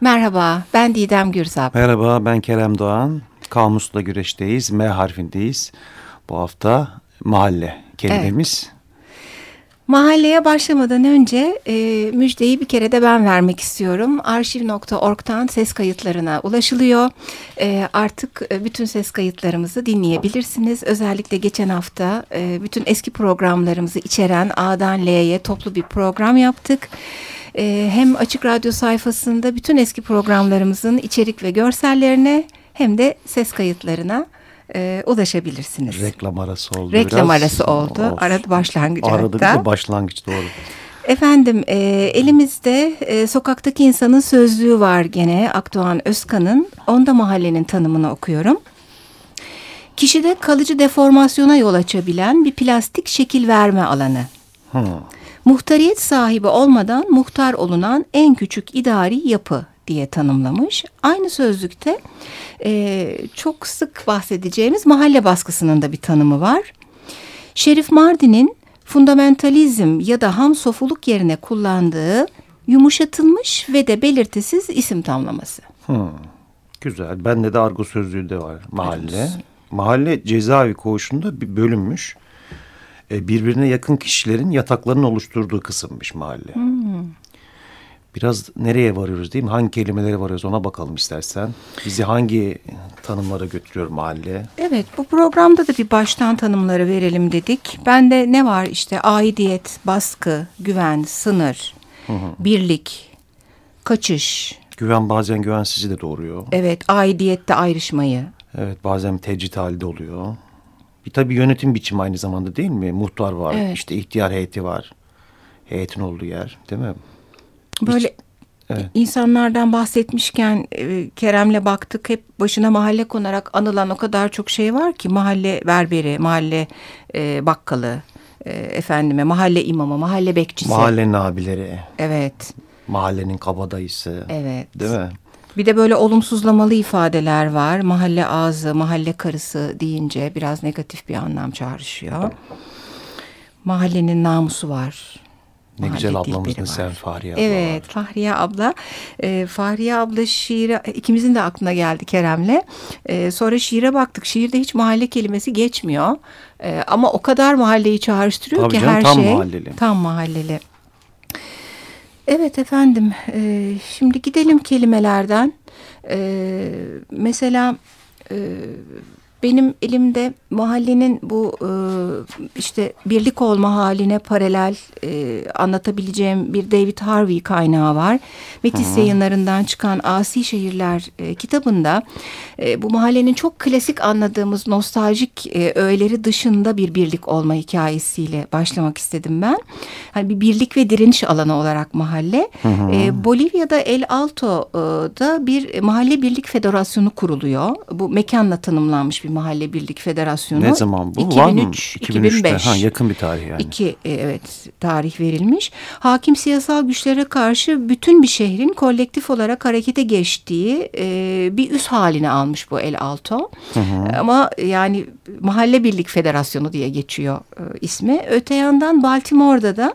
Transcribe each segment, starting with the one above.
Merhaba, ben Didem Gürzap. Merhaba, ben Kerem Doğan. Kamusla güreşteyiz, M harfindeyiz. Bu hafta mahalle kelimemiz. Evet. Mahalleye başlamadan önce e, müjdeyi bir kere de ben vermek istiyorum. Arşiv.org'dan ses kayıtlarına ulaşılıyor. E, artık e, bütün ses kayıtlarımızı dinleyebilirsiniz. Özellikle geçen hafta e, bütün eski programlarımızı içeren A'dan L'ye toplu bir program yaptık e, hem Açık Radyo sayfasında bütün eski programlarımızın içerik ve görsellerine hem de ses kayıtlarına e, ulaşabilirsiniz. Reklam arası oldu Reklam biraz. arası oldu. Olsun. Arada başlangıç Arada hatta. bir de başlangıç doğru. Efendim e, elimizde e, sokaktaki insanın sözlüğü var gene Akdoğan Özkan'ın. Onda mahallenin tanımını okuyorum. Kişide kalıcı deformasyona yol açabilen bir plastik şekil verme alanı. Hmm muhtariyet sahibi olmadan muhtar olunan en küçük idari yapı diye tanımlamış. Aynı sözlükte e, çok sık bahsedeceğimiz mahalle baskısının da bir tanımı var. Şerif Mardin'in fundamentalizm ya da ham sofuluk yerine kullandığı yumuşatılmış ve de belirtisiz isim tamlaması. Hmm, güzel. Bende de argo sözlüğü de var mahalle. Mahalle cezaevi koğuşunda bir bölünmüş. E, birbirine yakın kişilerin yataklarının oluşturduğu kısımmış mahalle. Hmm. Biraz nereye varıyoruz değil mi? Hangi kelimelere varıyoruz ona bakalım istersen. Bizi hangi tanımlara götürüyor mahalle? Evet bu programda da bir baştan tanımları verelim dedik. Bende ne var işte aidiyet, baskı, güven, sınır, hı hı. birlik, kaçış. Güven bazen güvensizi de doğuruyor. Evet aidiyette ayrışmayı. Evet bazen tecrit halde oluyor. Bir tabii yönetim biçimi aynı zamanda değil mi? Muhtar var, evet. işte ihtiyar heyeti var. Heyetin olduğu yer değil mi? Böyle Hiç, evet. insanlardan bahsetmişken e, Kerem'le baktık hep başına mahalle konarak anılan o kadar çok şey var ki mahalle berberi, mahalle e, bakkalı, e, efendime mahalle imamı, mahalle bekçisi. Mahallenin abileri. Evet. Mahallenin kabadayısı. Evet. Değil mi? Bir de böyle olumsuzlamalı ifadeler var. Mahalle ağzı, mahalle karısı deyince biraz negatif bir anlam çağrışıyor. Mahallenin namusu var. Ne güzel ablamızın sen Fahriye abla Evet var. Fahriye abla. E, Fahriye abla şiiri ikimizin de aklına geldi Kerem'le. E, sonra şiire baktık. Şiirde hiç mahalle kelimesi geçmiyor. E, ama o kadar mahalleyi çağrıştırıyor Tabii ki canım, her tam şey. Mahalleli. Tam mahalleli. Evet efendim. E, şimdi gidelim kelimelerden. E, mesela e, benim elimde mahallenin bu e, işte birlik olma haline paralel e, anlatabileceğim bir David Harvey kaynağı var. Metis Hı. yayınlarından çıkan Asi Şehirler e, kitabında e, bu mahallenin çok klasik anladığımız nostaljik e, öğeleri dışında bir birlik olma hikayesiyle başlamak istedim ben. Hani bir birlik ve direniş alanı olarak mahalle. Hı. E, Bolivya'da El Alto'da bir mahalle birlik federasyonu kuruluyor. Bu mekanla tanımlanmış bir mahalle birlik federasyonu. Ne zaman bu? 2003, Var mı? 2005. Ha, yakın bir tarih yani. İki e, evet tarih verilmiş. Hakim siyasal güçlere karşı bütün bir şehrin kolektif olarak harekete geçtiği e, bir üs haline almış bu El Alto. Hı hı. Ama yani Mahalle Birlik Federasyonu diye geçiyor e, ismi. Öte yandan Baltimore'da da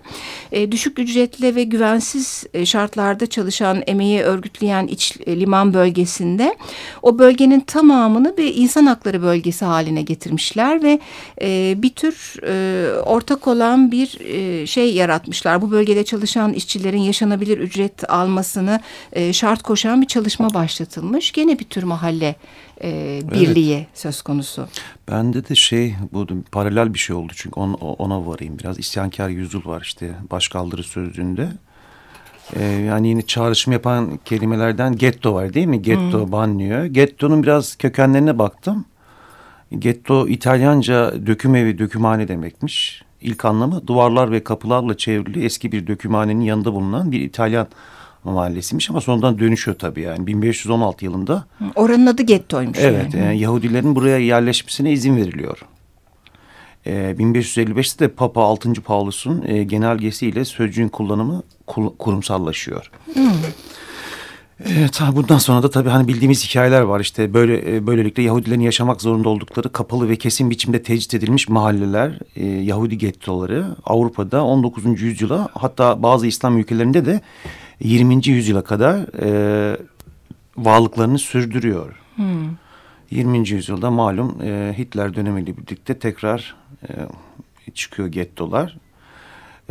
e, düşük ücretli ve güvensiz e, şartlarda çalışan emeği örgütleyen iç e, liman bölgesinde o bölgenin tamamını bir insan hakları bölgesi haline getirmişler ve e, bir tür e, ortak olan bir e, şey yaratmışlar. Bu bölgede çalışan işçilerin yaşanabilir ücret almasını e, şart koşan bir çalışma başlatılmış. Gene bir tür mahalle e, birliği evet. söz konusu. Bende de şey bu paralel bir şey oldu çünkü ona, ona varayım biraz. İsyankar yüzyıl var işte başkaldırı sözlüğünde. Ee, yani yine çağrışım yapan kelimelerden getto var değil mi? Getto, hmm. banlıyor. Getto'nun biraz kökenlerine baktım. Getto İtalyanca döküm evi, dökümhane demekmiş. İlk anlamı duvarlar ve kapılarla çevrili eski bir dökümhanenin yanında bulunan bir İtalyan mahallesiymiş ama sonradan dönüşüyor tabii yani 1516 yılında. Oranın adı gettoymuş. Evet yani. yani Yahudilerin buraya yerleşmesine izin veriliyor. E, ee, 1555'te de Papa 6. Paulus'un e, genelgesiyle sözcüğün kullanımı kul, kurumsallaşıyor. Hmm. Evet, bundan sonra da tabii hani bildiğimiz hikayeler var işte böyle e, böylelikle Yahudilerin yaşamak zorunda oldukları kapalı ve kesin biçimde tecrit edilmiş mahalleler, e, Yahudi gettoları Avrupa'da 19. yüzyıla hatta bazı İslam ülkelerinde de 20. yüzyıla kadar e, varlıklarını sürdürüyor. Hmm. 20. yüzyılda malum e, Hitler dönemiyle birlikte tekrar e, çıkıyor gettolar.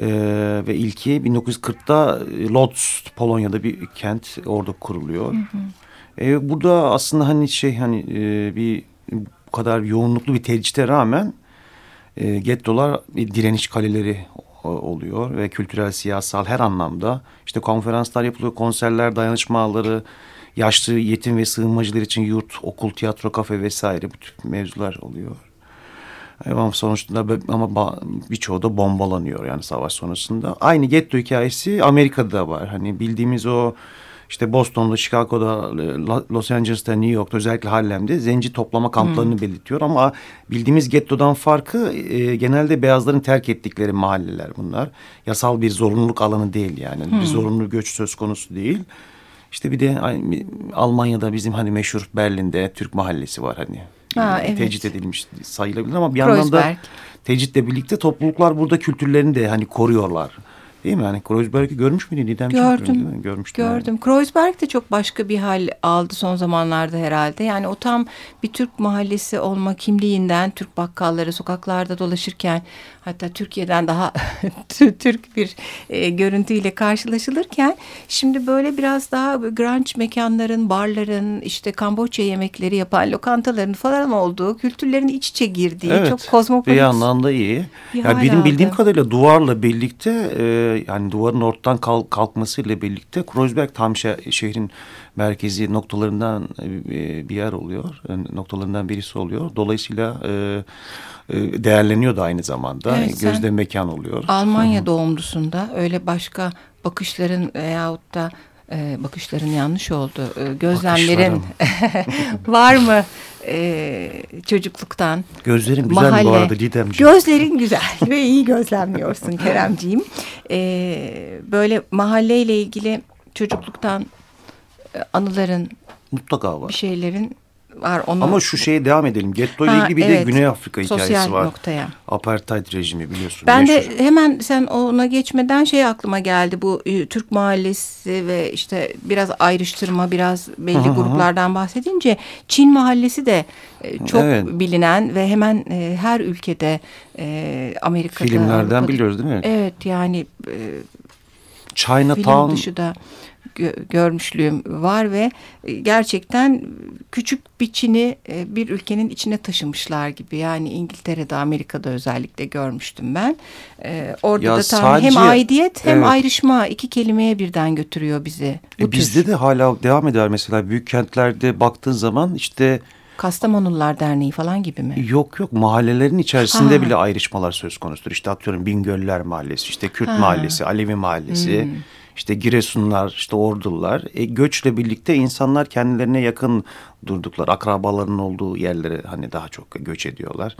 E, ve ilki 1940'da Lodz Polonya'da bir kent orada kuruluyor. Hı hı. E, burada aslında hani şey hani e, bir bu kadar yoğunluklu bir tecrüte rağmen e, gettolar bir direniş kaleleri oluyor ve kültürel, siyasal her anlamda işte konferanslar yapılıyor, konserler, dayanışma ağları, yaşlı, yetim ve sığınmacılar için yurt, okul, tiyatro, kafe vesaire bu tip mevzular oluyor. Ama sonuçta ama birçoğu da bombalanıyor yani savaş sonrasında. Aynı getto hikayesi Amerika'da var. Hani bildiğimiz o işte Boston'da, Chicago'da, Los Angeles'ta, New York'ta özellikle Harlem'de zenci toplama kamplarını hmm. belirtiyor. Ama bildiğimiz gettodan farkı e, genelde beyazların terk ettikleri mahalleler bunlar. Yasal bir zorunluluk alanı değil yani. Hmm. Bir zorunlu göç söz konusu değil. İşte bir de Almanya'da bizim hani meşhur Berlin'de Türk mahallesi var hani. Ha, evet. Tecrit edilmiş sayılabilir ama bir yandan da tecritle birlikte topluluklar burada kültürlerini de hani koruyorlar. Değil mi? Hani Kreuzberg'i görmüş müydün Didem? Gördüm. Görmüştüm. Gördüm. Yani. Kreuzberg de çok başka bir hal aldı son zamanlarda herhalde. Yani o tam bir Türk mahallesi olma kimliğinden Türk bakkalları sokaklarda dolaşırken hatta Türkiye'den daha Türk bir e, görüntüyle karşılaşılırken şimdi böyle biraz daha grunge mekanların, barların, işte Kamboçya yemekleri yapan lokantaların falan olduğu, kültürlerin iç içe girdiği evet, çok kozmopolit. Bir anlamda iyi. Bir yani benim bildiğim kadarıyla duvarla birlikte e, yani duvarın ortadan kalk, kalkmasıyla birlikte Kreuzberg tam şehrin merkezi noktalarından e, bir yer oluyor. Noktalarından birisi oluyor. Dolayısıyla e, e, değerleniyor da aynı zamanda. Evet, Gözde mekan oluyor. Almanya doğumlusunda öyle başka bakışların veyahut da e, bakışların yanlış oldu. E, gözlemlerin var mı e, çocukluktan? Gözlerin güzel mahalle. bu arada Didemciğim. Gözlerin güzel ve iyi gözlemliyorsun Keremciğim. E, böyle mahalleyle ilgili çocukluktan e, anıların mutlaka var. Bir şeylerin var. Onu... Ama şu şeye devam edelim. Getto ile ilgili bir evet. de Güney Afrika Sosyal hikayesi var. noktaya. Apartheid rejimi biliyorsun. Ben meşhur. de hemen sen ona geçmeden şey aklıma geldi. Bu e, Türk mahallesi ve işte biraz ayrıştırma, biraz belli hı. gruplardan bahsedince Çin mahallesi de e, çok evet. bilinen ve hemen e, her ülkede Amerika'da. Filmlerden Avrupa'da, biliyoruz değil mi? Evet yani Chinatown. Dışı da görmüşlüğüm var ve e, gerçekten küçük bir Çin'i e, bir ülkenin içine taşımışlar gibi. Yani İngiltere'de, Amerika'da özellikle görmüştüm ben. E, orada ya da tam sadece, hem aidiyet hem evet. ayrışma iki kelimeye birden götürüyor bizi. E bizde de hala devam eder mesela büyük kentlerde baktığın zaman işte... Kastamonular Derneği falan gibi mi? Yok yok mahallelerin içerisinde ha. bile ayrışmalar söz konusudur. İşte atıyorum Bingöller Mahallesi, işte Kürt ha. Mahallesi, Alevi Mahallesi... Hmm işte Giresunlar, işte Ordular. E, göçle birlikte insanlar kendilerine yakın durduklar. Akrabalarının olduğu yerlere hani daha çok göç ediyorlar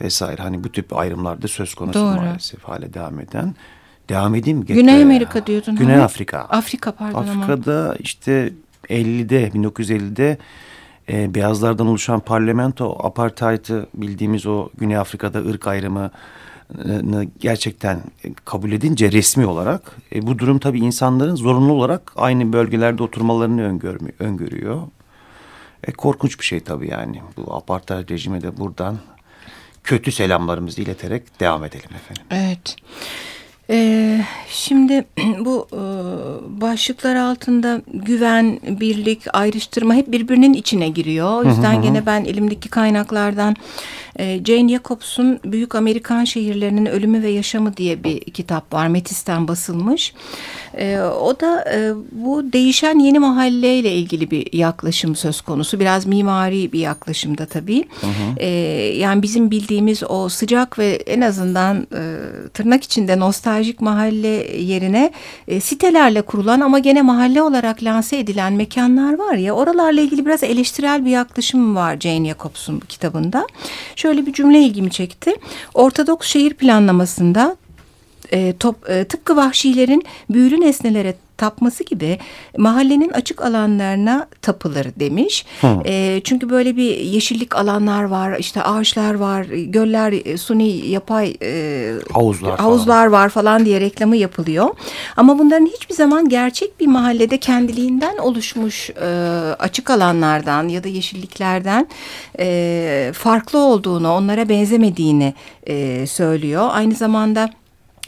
vesaire. Hani bu tip ayrımlarda söz konusu Doğru. maalesef hale devam eden. Devam edeyim mi? Güney Amerika diyordun. Güney hani? Afrika. Afrika pardon Afrika'da ama. işte 50'de 1950'de e, beyazlardan oluşan parlamento apartheid'i bildiğimiz o Güney Afrika'da ırk ayrımı gerçekten kabul edince resmi olarak e, bu durum tabii insanların zorunlu olarak aynı bölgelerde oturmalarını öngörüyor. E, korkunç bir şey tabii yani. Bu apartheid rejime de buradan kötü selamlarımızı ileterek devam edelim efendim. Evet. Ee, şimdi bu e, başlıklar altında güven, birlik, ayrıştırma hep birbirinin içine giriyor. O yüzden hı hı. gene ben elimdeki kaynaklardan e, Jane Jacobs'un Büyük Amerikan Şehirlerinin Ölümü ve Yaşamı diye bir kitap var. Metis'ten basılmış. E, o da e, bu değişen yeni mahalleyle ilgili bir yaklaşım söz konusu. Biraz mimari bir yaklaşımda tabii. Hı hı. E, yani bizim bildiğimiz o sıcak ve en azından e, tırnak içinde nostaljik mahalle yerine e, sitelerle kurulan ama gene mahalle olarak lanse edilen mekanlar var ya oralarla ilgili biraz eleştirel bir yaklaşım var Jane Jacobs'un kitabında. Şöyle bir cümle ilgimi çekti. Ortodoks şehir planlamasında e, top, e, tıpkı vahşilerin büyülü nesnelere tapması gibi mahallenin açık alanlarına tapılır demiş. E, çünkü böyle bir yeşillik alanlar var, işte ağaçlar var, göller, e, suni yapay e, havuzlar, havuzlar falan. var falan diye reklamı yapılıyor. Ama bunların hiçbir zaman gerçek bir mahallede kendiliğinden oluşmuş e, açık alanlardan ya da yeşilliklerden e, farklı olduğunu, onlara benzemediğini e, söylüyor. Aynı zamanda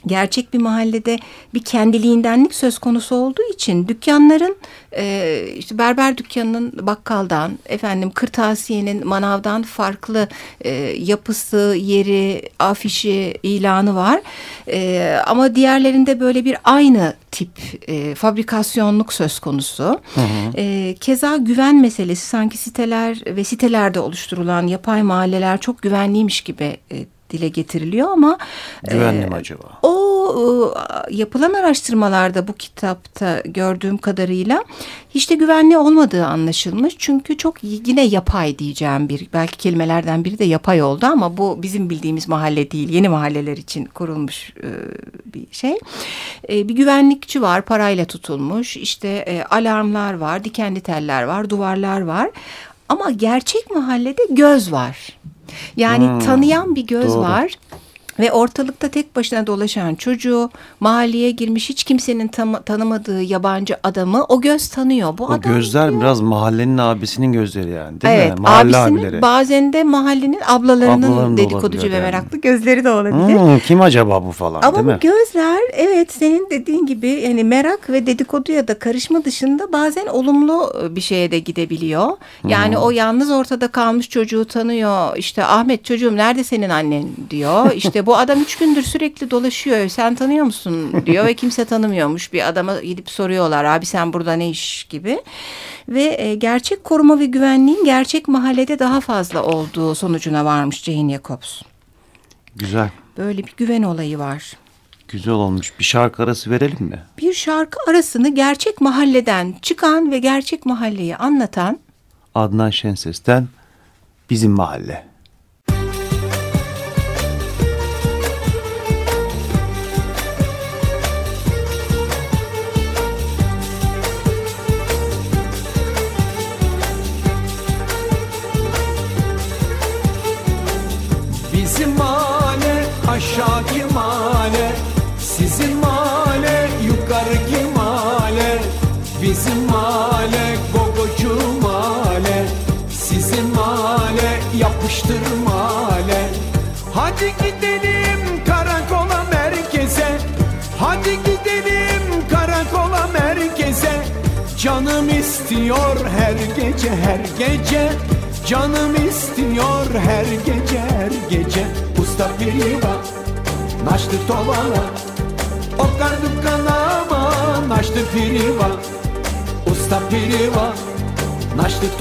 gerçek bir mahallede bir kendiliğindenlik söz konusu olduğu için dükkanların e, işte berber dükkanının bakkaldan efendim kırtasiyenin manavdan farklı e, yapısı, yeri, afişi, ilanı var. E, ama diğerlerinde böyle bir aynı tip e, fabrikasyonluk söz konusu. Hı hı. E, keza güven meselesi sanki siteler ve sitelerde oluşturulan yapay mahalleler çok güvenliymiş gibi e, dile getiriliyor ama güvenli e, mi acaba? O e, yapılan araştırmalarda bu kitapta gördüğüm kadarıyla hiç de güvenli olmadığı anlaşılmış. Çünkü çok yine yapay diyeceğim bir belki kelimelerden biri de yapay oldu ama bu bizim bildiğimiz mahalle değil. Yeni mahalleler için kurulmuş e, bir şey. E, bir güvenlikçi var parayla tutulmuş. İşte e, alarmlar var, dikenli teller var, duvarlar var. Ama gerçek mahallede göz var. Yani hmm, tanıyan bir göz doğru. var. Ve ortalıkta tek başına dolaşan çocuğu, mahalleye girmiş hiç kimsenin tam, tanımadığı yabancı adamı o göz tanıyor. Bu o adam gözler diyor. biraz mahallenin abisinin gözleri yani değil evet, mi? Mahalle abisinin, abileri. Bazen de mahallenin ablalarının Ablaların dedikoducu ve yani. meraklı gözleri de olabilir. Hmm, kim acaba bu falan Ama değil mi? gözler evet senin dediğin gibi yani merak ve dedikoduya da karışma dışında bazen olumlu bir şeye de gidebiliyor. Yani hmm. o yalnız ortada kalmış çocuğu tanıyor. İşte Ahmet çocuğum nerede senin annen diyor. İşte bu adam üç gündür sürekli dolaşıyor. Sen tanıyor musun diyor ve kimse tanımıyormuş. Bir adama gidip soruyorlar abi sen burada ne iş gibi. Ve e, gerçek koruma ve güvenliğin gerçek mahallede daha fazla olduğu sonucuna varmış Jane Jacobs. Güzel. Böyle bir güven olayı var. Güzel olmuş. Bir şarkı arası verelim mi? Bir şarkı arasını gerçek mahalleden çıkan ve gerçek mahalleyi anlatan Adnan Şenses'ten Bizim Mahalle. Aşağıki mahalle Sizin mahalle yukarıki mahalle Bizim mahalle gogocu mahalle Sizin mahalle yapıştır mahalle Hadi gidelim karakola merkeze Hadi gidelim karakola merkeze. Canım istiyor her gece her gece. Canım istiyor her gece her gece Usta piriva naştı tovala Okardım kanama. Naştı piriva Usta piriva naştı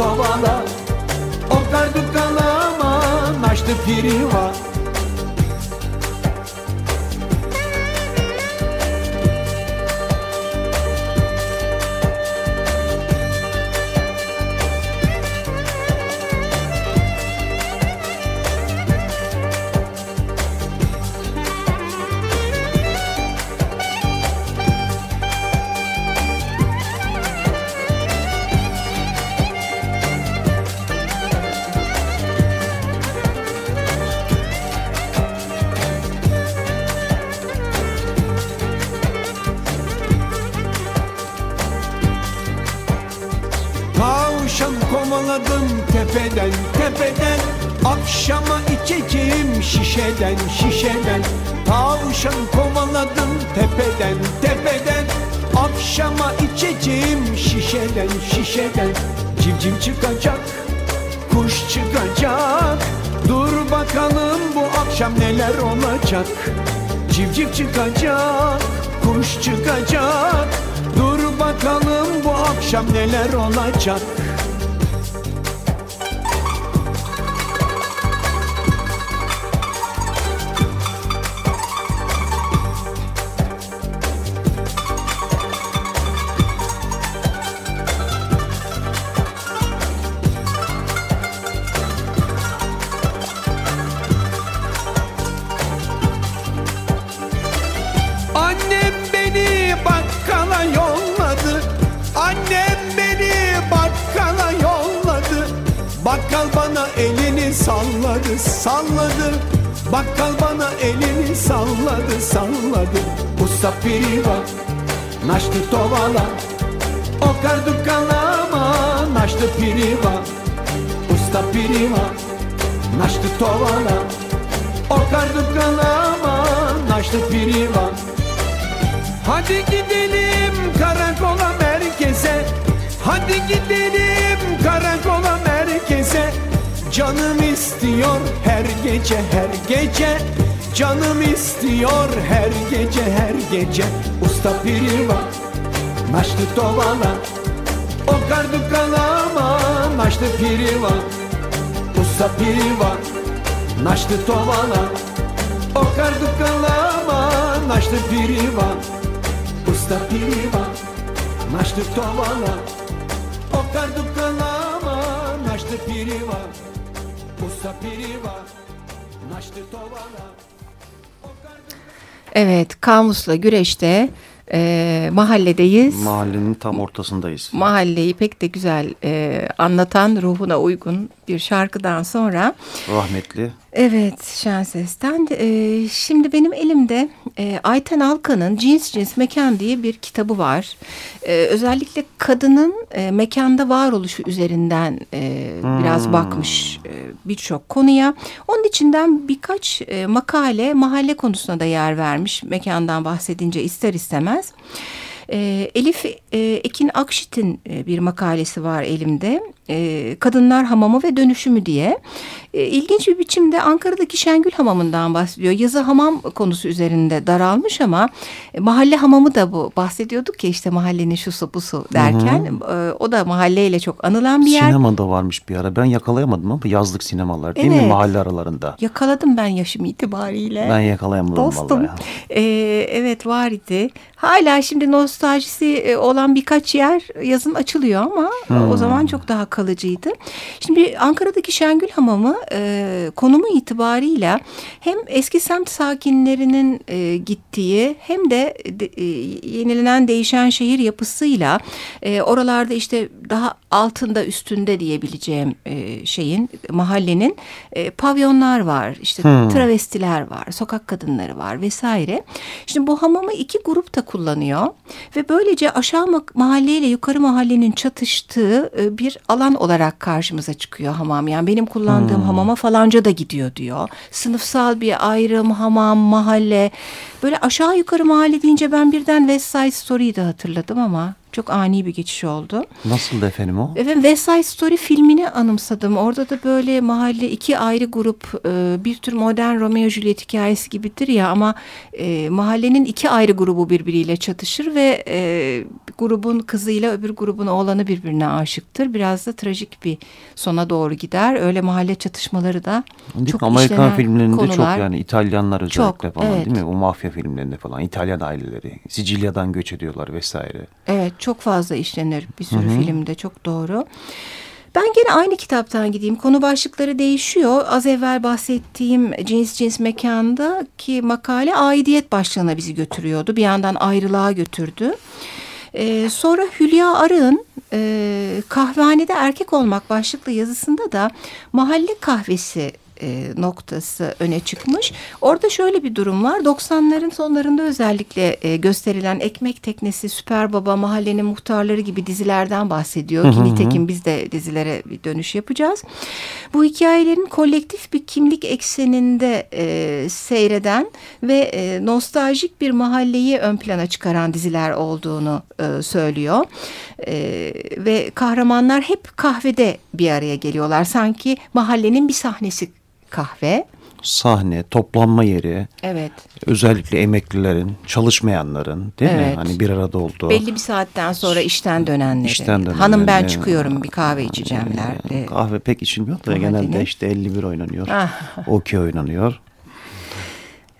tepeden tepeden. Akşama içeceğim şişeden şişeden. Tavşan kovaladım tepeden tepeden. Akşama içeceğim şişeden şişeden. Civciv çıkacak kuş çıkacak. Dur bakalım bu akşam neler olacak. Civciv çıkacak kuş çıkacak. Dur bakalım bu akşam neler olacak salladı salladı. Bakkal bana elini salladı salladı. Usta piriva naştı tovala. Okar dukkalama naştı piriva Usta piriva naştı tovala. Okar dukkalama naştı piriva Hadi gidelim karakola merkeze. Hadi gidelim karakola Canım istiyor her gece her gece. Canım istiyor her gece her gece. Usta piriva naştı tovala O kardu kalama naştı piriva Usta piriva naştı tovala O kardu kalama naştı piriva Usta piriva naştı tovala O kardu kalama piriva naştı tovala Evet, Kamus'la Güreş'te e, mahalledeyiz. Mahallenin tam ortasındayız. Mahalleyi pek de güzel e, anlatan ruhuna uygun bir şarkıdan sonra Rahmetli. Evet Şenses'ten. E, şimdi benim elimde e, Ayten Alkan'ın Cins Cins Mekan diye bir kitabı var. E, özellikle kadının e, mekanda varoluşu üzerinden e, biraz Hmm. bakmış e, birçok konuya. Onun içinden birkaç e, makale mahalle konusuna da yer vermiş mekandan bahsedince ister istemez. E, Elif e, Ekin Akşit'in e, bir makalesi var elimde. E, Kadınlar Hamamı ve Dönüşümü diye. E, ilginç bir biçimde Ankara'daki Şengül Hamamı'ndan bahsediyor. Yazı hamam konusu üzerinde daralmış ama e, mahalle hamamı da bu. Bahsediyorduk ya işte mahallenin şu su bu su derken. E, o da mahalleyle çok anılan bir yer. Sinemada varmış bir ara. Ben yakalayamadım ama yazlık sinemalar değil mi Evet. mahalle aralarında? Yakaladım ben yaşım itibariyle. Ben yakalayamadım Dostum. vallahi. Ee, evet var idi. Hala şimdi nostaljisi e, olan birkaç yer yazın açılıyor ama Hmm. o zaman çok daha kalıcıydı. Şimdi Ankara'daki Şengül Hamamı e, konumu itibarıyla hem eski semt sakinlerinin e, gittiği hem de, de e, yenilenen değişen şehir yapısıyla e, oralarda işte daha altında üstünde diyebileceğim e, şeyin mahallenin e, pavyonlar var işte Hmm. travestiler var sokak kadınları var vesaire. Şimdi bu hamamı iki grup da kullanıyor ve böylece aşağı ma- mahalleyle yukarı mahallenin çatıştığı e, bir alan olarak karşımıza çıkıyor hamam. Yani benim kullandığım hamama falanca da gidiyor diyor. Sınıfsal bir ayrım, hamam, mahalle. Böyle aşağı yukarı mahalle deyince ben birden West Side Story'yi de hatırladım ama çok ani bir geçiş oldu. Nasıldı efendim o? Evet West Side Story filmini anımsadım. Orada da böyle mahalle iki ayrı grup e, bir tür modern Romeo Juliet hikayesi gibidir ya ama e, mahallenin iki ayrı grubu birbiriyle çatışır ve e, grubun kızıyla öbür grubun oğlanı birbirine aşıktır. Biraz da trajik bir sona doğru gider. Öyle mahalle çatışmaları da Değil çok Amerikan filmlerinde çok konular. yani İtalyanlar özellikle Çok, falan evet. değil mi? O mafya filmlerinde falan İtalyan aileleri Sicilya'dan göç ediyorlar vesaire. Evet çok fazla işlenir bir sürü filmde çok doğru. Ben gene aynı kitaptan gideyim. Konu başlıkları değişiyor. Az evvel bahsettiğim cins cins mekanda ki makale aidiyet başlığına bizi götürüyordu. Bir yandan ayrılığa götürdü. Ee, sonra Hülya Arık'ın e, kahvehanede erkek olmak başlıklı yazısında da mahalle kahvesi e, noktası öne çıkmış. Orada şöyle bir durum var. 90'ların sonlarında özellikle e, gösterilen Ekmek Teknesi, Süper Baba, Mahallenin Muhtarları gibi dizilerden bahsediyor. Ki nitekim biz de dizilere bir dönüş yapacağız. Bu hikayelerin kolektif bir kimlik ekseninde e, seyreden ve e, nostaljik bir mahalleyi ön plana çıkaran diziler olduğunu e, söylüyor. E, ve kahramanlar hep kahvede bir araya geliyorlar. Sanki mahallenin bir sahnesi kahve. Sahne, toplanma yeri, Evet. özellikle emeklilerin, çalışmayanların değil mi? Evet. Hani bir arada olduğu. Belli bir saatten sonra işten dönenleri. İşten dönenleri. Hanım ben çıkıyorum bir kahve içeceğim derdi. Kahve pek içilmiyor da genelde işte 51 oynanıyor. Ah. Okey oynanıyor.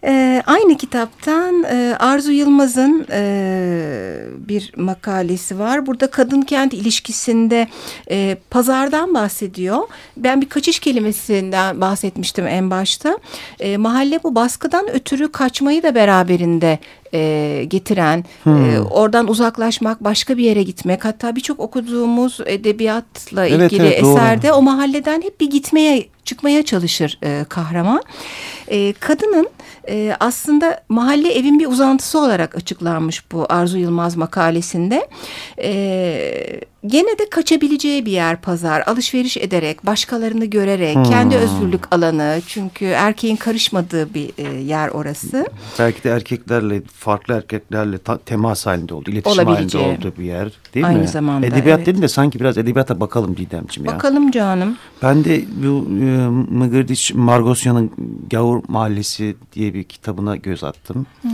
Ee, aynı kitaptan e, Arzu Yılmaz'ın e, bir makalesi var. Burada kadın kent ilişkisinde e, pazardan bahsediyor. Ben bir kaçış kelimesinden bahsetmiştim en başta. E, mahalle bu baskıdan ötürü kaçmayı da beraberinde e, getiren, e, oradan uzaklaşmak, başka bir yere gitmek. Hatta birçok okuduğumuz edebiyatla Evet, ilgili evet, doğru. eserde o mahalleden hep bir gitmeye çıkmaya çalışır e, kahraman. E, kadının e, aslında mahalle evin bir uzantısı olarak açıklanmış bu Arzu Yılmaz makalesinde. E, gene de kaçabileceği bir yer pazar. Alışveriş ederek, başkalarını görerek, hmm. kendi özgürlük alanı. Çünkü erkeğin karışmadığı bir e, yer orası. Belki de erkeklerle, farklı erkeklerle temas halinde oldu, iletişim halinde olduğu bir yer değil Aynı mi? zamanda. Edebiyat evet. dedin de sanki biraz edebiyata bakalım Didemciğim ya. Bakalım canım. Ben de bu e, Mıgırdiç Margosyan'ın Gavur Mahallesi diye bir kitabına göz attım. Hmm.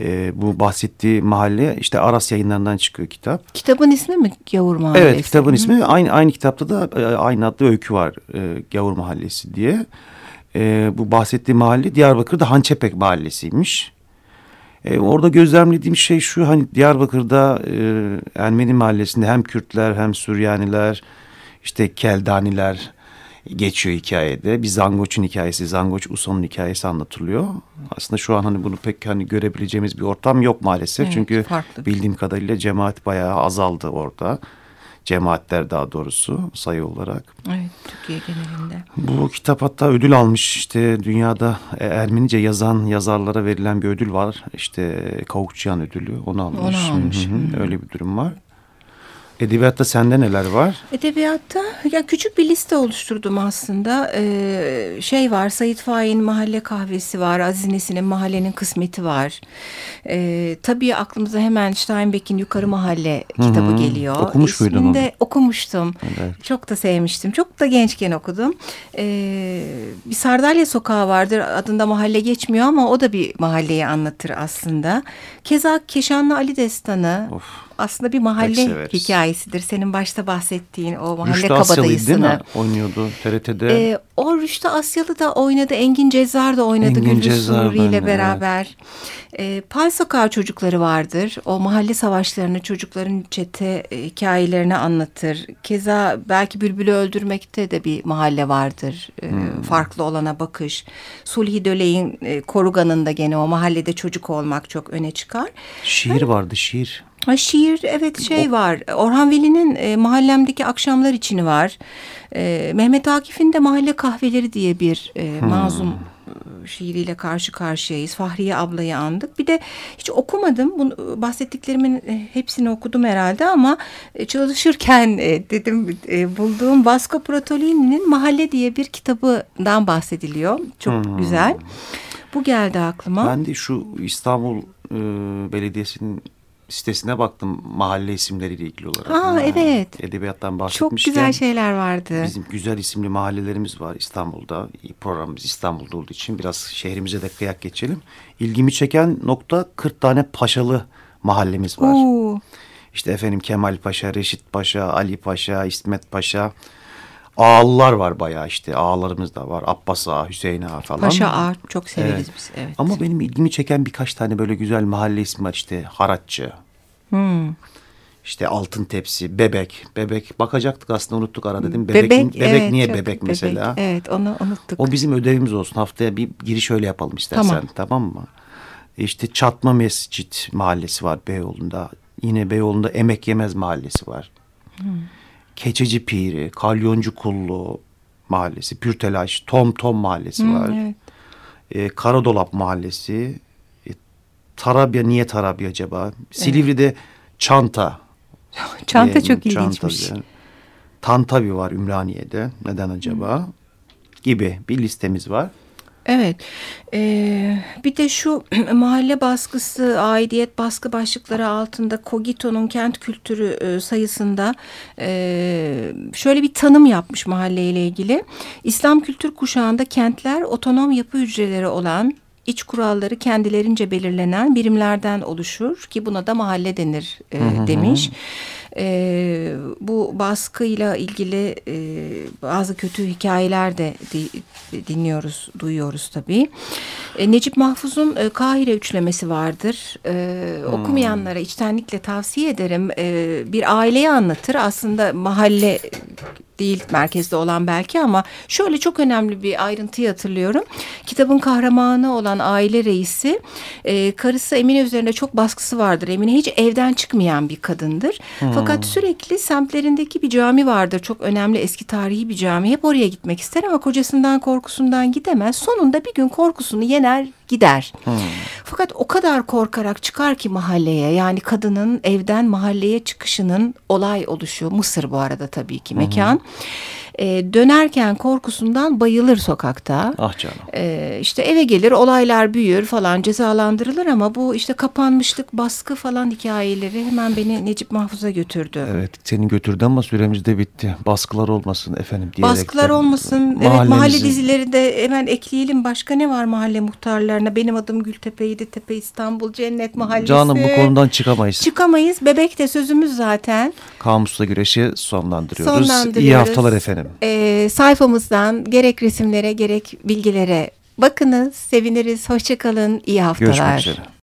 E, bu bahsettiği mahalle işte Aras yayınlarından çıkıyor kitap. Kitabın ismi mi Gavur Mahallesi? Evet kitabın Hı. ismi aynı aynı kitapta da e, aynı adlı öykü var e, Gavur Mahallesi diye. E, bu bahsettiği mahalle Diyarbakır'da Hançepek Mahallesi'ymiş. E, orada gözlemlediğim şey şu hani Diyarbakır'da e, Ermeni mahallesinde hem Kürtler hem Süryaniler işte Keldaniler geçiyor hikayede. Bir Zangoç'un hikayesi, Zangoç Uson'un hikayesi anlatılıyor. Aslında şu an hani bunu pek hani görebileceğimiz bir ortam yok maalesef. Evet, Çünkü farklı. bildiğim kadarıyla cemaat bayağı azaldı orada. Cemaatler daha doğrusu sayı olarak. Evet Türkiye genelinde. Bu kitap hatta ödül almış. İşte dünyada Ermenice yazan yazarlara verilen bir ödül var. İşte Kavukçuyan ödülü onu almış. Onu almış. Hı -hı. Öyle bir durum var. Edebiyatta sende neler var? Edebiyatta ya küçük bir liste oluşturdum aslında. Ee, şey var Sayit Faik'in Mahalle Kahvesi var. Aziz Nesin'in Mahallenin Kısmeti var. Ee, tabii aklımıza hemen Steinbeck'in Yukarı Mahalle kitabı Hı -hı. geliyor. Okumuş İsmini muydun onu? okumuştum. Evet. Çok da sevmiştim. Çok da gençken okudum. Ee, bir Sardalya Sokağı vardır. Adında mahalle geçmiyor ama o da bir mahalleyi anlatır aslında. Keza Keşanlı Ali Destanı. Of aslında bir mahalle hikayesidir. Senin başta bahsettiğin o mahalle Rüştü kabadayısını. değil mi? Oynuyordu TRT'de. Ee, o Rüştü Asyalı da oynadı. Engin Cezzar da oynadı Engin Suri ile beraber. Evet. Ee, Pal Sokağı çocukları vardır. O mahalle savaşlarını çocukların çete e, hikayelerini anlatır. Keza belki Bülbül'ü öldürmekte de bir mahalle vardır. Ee, hmm. Farklı olana bakış. Sulhi Döley'in e, Korugan'ında gene o mahallede çocuk olmak çok öne çıkar. Şiir yani, vardı şiir. Ha, şiir evet şey var. Orhan Veli'nin e, mahallemdeki akşamlar içini var. E, Mehmet Akif'in de mahalle kahveleri diye bir e, hmm. mazlum e, şiiriyle karşı karşıyayız. Fahriye ablayı andık. Bir de hiç okumadım. Bunu, bahsettiklerimin e, hepsini okudum herhalde ama e, çalışırken dedim bulduğum Vasco Pratolini'nin Mahalle diye bir kitabından bahsediliyor. Çok hmm. güzel. Bu geldi aklıma. Ben de şu İstanbul e, Belediyesi'nin sitesine baktım mahalle isimleriyle ilgili olarak. Aa evet. Edebiyattan bahsetmişken. Çok güzel şeyler vardı. Bizim güzel isimli mahallelerimiz var İstanbul'da. Programımız İstanbul'da olduğu için biraz şehrimize de kıyak geçelim. İlgimi çeken nokta 40 tane paşalı mahallemiz var. Oo. İşte efendim Kemal Paşa, Reşit Paşa, Ali Paşa, İsmet Paşa. Ağalılar var bayağı işte ağalarımız da var. Abbas Ağa, Hüseyin Ağa falan. Paşa Ağa çok severiz evet. biz. Evet. Ama benim ilgimi çeken birkaç tane böyle güzel mahalle ismi var işte Haratçı. Hmm. İşte altın tepsi, bebek. Bebek bakacaktık aslında unuttuk ara dedim. Bebek, bebek, bebek evet, niye bebek, bebek mesela? Evet onu unuttuk. O bizim ödevimiz olsun. Haftaya bir giriş öyle yapalım istersen. Tamam, tamam mı? İşte Çatma Mescit mahallesi var Beyoğlu'nda. Yine Beyoğlu'nda Emek Yemez mahallesi var. Hmm. Keçeci Piri, Kalyoncu Kullu mahallesi, Pürtelaş, Tom Tom mahallesi hmm, var. Evet. Ee, Karadolap mahallesi, e, Tarabya niye Tarabya acaba? Silivri'de evet. Çanta. Çanta çok ilginçmiş. Yani. Tantavi var Ümraniye'de. Neden acaba? Hmm. Gibi bir listemiz var. Evet. Ee, bir de şu mahalle baskısı, aidiyet baskı başlıkları altında Kogito'nun kent kültürü e, sayısında e, şöyle bir tanım yapmış mahalleyle ilgili. İslam kültür kuşağında kentler otonom yapı hücreleri olan iç kuralları kendilerince belirlenen birimlerden oluşur ki buna da mahalle denir e, demiş. E, bu baskıyla ilgili e, bazı kötü hikayeler de di, dinliyoruz, duyuyoruz tabii. E, Necip Mahfuz'un e, Kahire üçlemesi vardır. E, hmm. Okumayanlara içtenlikle tavsiye ederim. E, bir aileyi anlatır. Aslında mahalle değil merkezde olan belki ama şöyle çok önemli bir ayrıntıyı hatırlıyorum. Kitabın kahramanı olan aile reisi e, karısı Emine üzerinde çok baskısı vardır. Emine hiç evden çıkmayan bir kadındır. Hmm. Fakat sürekli semtlerindeki bir cami vardır. Çok önemli eski tarihi bir cami. Hep oraya gitmek ister ama kocasından korkusundan gidemez. Sonunda bir gün korkusunu yener gider. Hmm. Fakat o kadar korkarak çıkar ki mahalleye yani kadının evden mahalleye çıkışının olay oluşu Mısır bu arada tabii ki mekan. Hmm e, dönerken korkusundan bayılır sokakta. Ah canım. E, işte eve gelir olaylar büyür falan cezalandırılır ama bu işte kapanmışlık baskı falan hikayeleri hemen beni Necip Mahfuz'a götürdü. Evet senin götürdü ama süremiz de bitti. Baskılar olmasın efendim diyerek. Baskılar olmasın. Evet mahalle dizileri de hemen ekleyelim. Başka ne var mahalle muhtarlarına? Benim adım Gültepe, Yeditepe, İstanbul, Cennet Mahallesi. Canım bu konudan çıkamayız. Çıkamayız. Bebek de sözümüz zaten. Kamusla güreşi sonlandırıyoruz. sonlandırıyoruz. İyi haftalar efendim e, sayfamızdan gerek resimlere gerek bilgilere bakınız. Seviniriz. Hoşçakalın. İyi haftalar. Görüşmek üzere.